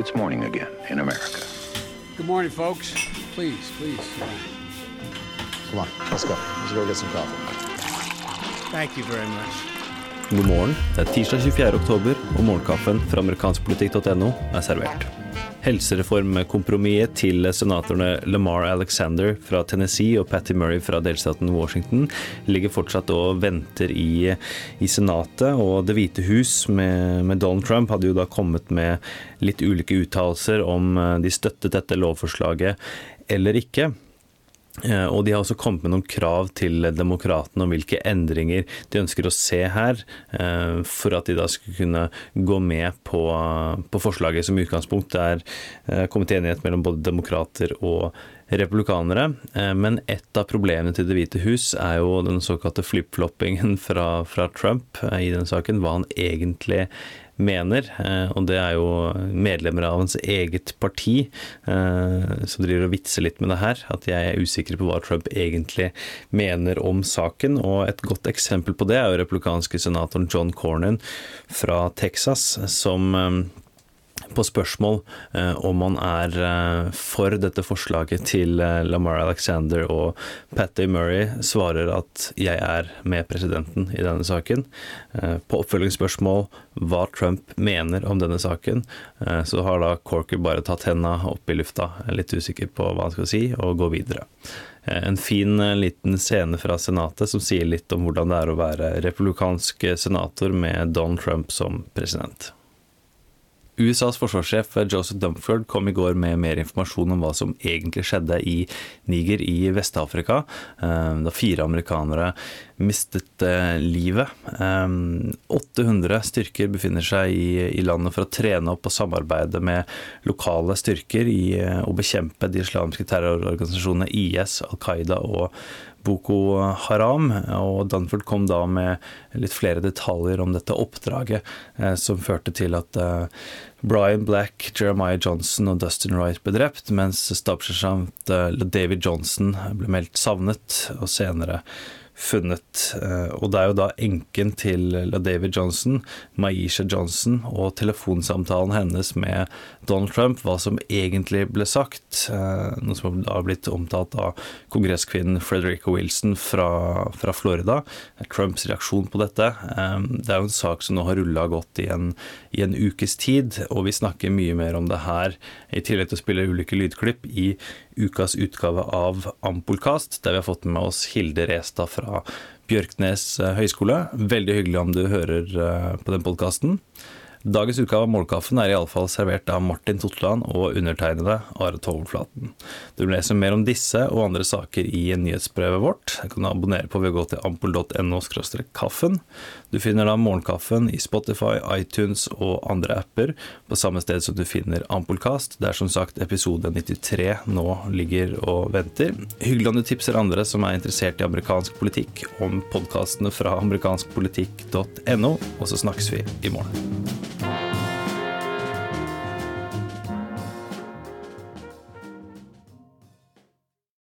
it's morning again in America. Good morning, folks. Please, please. Come on, let's go. Let's go get some coffee. Thank you very much. God morgen. Det er tirsdag 24. oktober, og morgenkaffen fra amerikanskpolitikk.no er servert. Helsereformkompromisset til senatorene Lamar Alexander fra Tennessee og Patty Murray fra delstaten Washington ligger fortsatt og venter i, i Senatet. Og Det hvite hus med, med Donald Trump hadde jo da kommet med litt ulike uttalelser om eh, de støttet dette lovforslaget eller ikke. Eh, og de har også kommet med noen krav til demokratene om hvilke endringer de ønsker å se her, eh, for at de da skulle kunne gå med på, på forslaget som utgangspunkt er eh, kommet til enighet mellom både demokrater og republikanere. Men et av problemene til Det hvite hus er jo den såkalte flip-floppingen fra, fra Trump i den saken. Hva han egentlig mener, eh, og det er jo medlemmer av hans eget parti eh, som driver og vitser litt med det her, at jeg er usikker på hva Trump egentlig mener om saken. Og et godt eksempel på det er jo republikanske senatoren John Cornyn fra Texas, som eh, på spørsmål eh, om han er eh, for dette forslaget til eh, Lamar Alexander og Patty Murray, svarer at 'jeg er med presidenten i denne saken'. På oppfølgingsspørsmål hva Trump mener om denne saken, så har da Corker bare tatt henda opp i lufta, litt usikker på hva han skal si, og gå videre. En fin liten scene fra Senatet som sier litt om hvordan det er å være republikansk senator med Don Trump som president. USAs forsvarssjef Joseph Dumford kom i går med mer informasjon om hva som egentlig skjedde i Niger i Vest-Afrika, eh, da fire amerikanere mistet eh, livet. 800 eh, styrker befinner seg i landet for å trene opp og samarbeide med lokale styrker i å bekjempe de islamske terrororganisasjonene IS, Al Qaida og Boko Haram. Og Dunford kom da med litt flere detaljer om dette oppdraget, som førte til at Brian Black, Jeremiah Johnson og Dustin Wright ble drept, mens stabssersjant eh, David Johnson ble meldt savnet og senere funnet. Eh, og det er jo da enken til David Johnson, Maisha Johnson, og telefonsamtalen hennes med Donald Trump, hva som egentlig ble sagt. Eh, noe som har blitt omtalt av kongresskvinnen Frederica Wilson fra, fra, Florida. Trumps reaksjon på dette. Eh, det er jo en sak som nå har rulla godt i en, i en ukes tid, og vi snakker mye mer om det her, i tillegg til å spille ulike lydklipp, i ukas utgave av Ampolkast, der vi har fått med oss Hilde Restad fra Bjørknes eh, høgskole. Veldig hyggelig om du hører eh, på den podkasten. Dagens utgave av Målkaffen er iallfall servert av Martin Totland og undertegnede Are Toverflaten. Du vil lese mer om disse og andre saker i nyhetsbrevet vårt. Du kan abonnere på ved å gå til ampol.no kaffen. Du finner da Morgenkaffen i Spotify, iTunes og andre apper, på samme sted som du finner Ampolkast, er som sagt episode 93 nå ligger og venter. Hyggelig om du tipser andre som er interessert i amerikansk politikk, om podkastene fra amerikanskpolitikk.no, og så snakkes vi i morgen.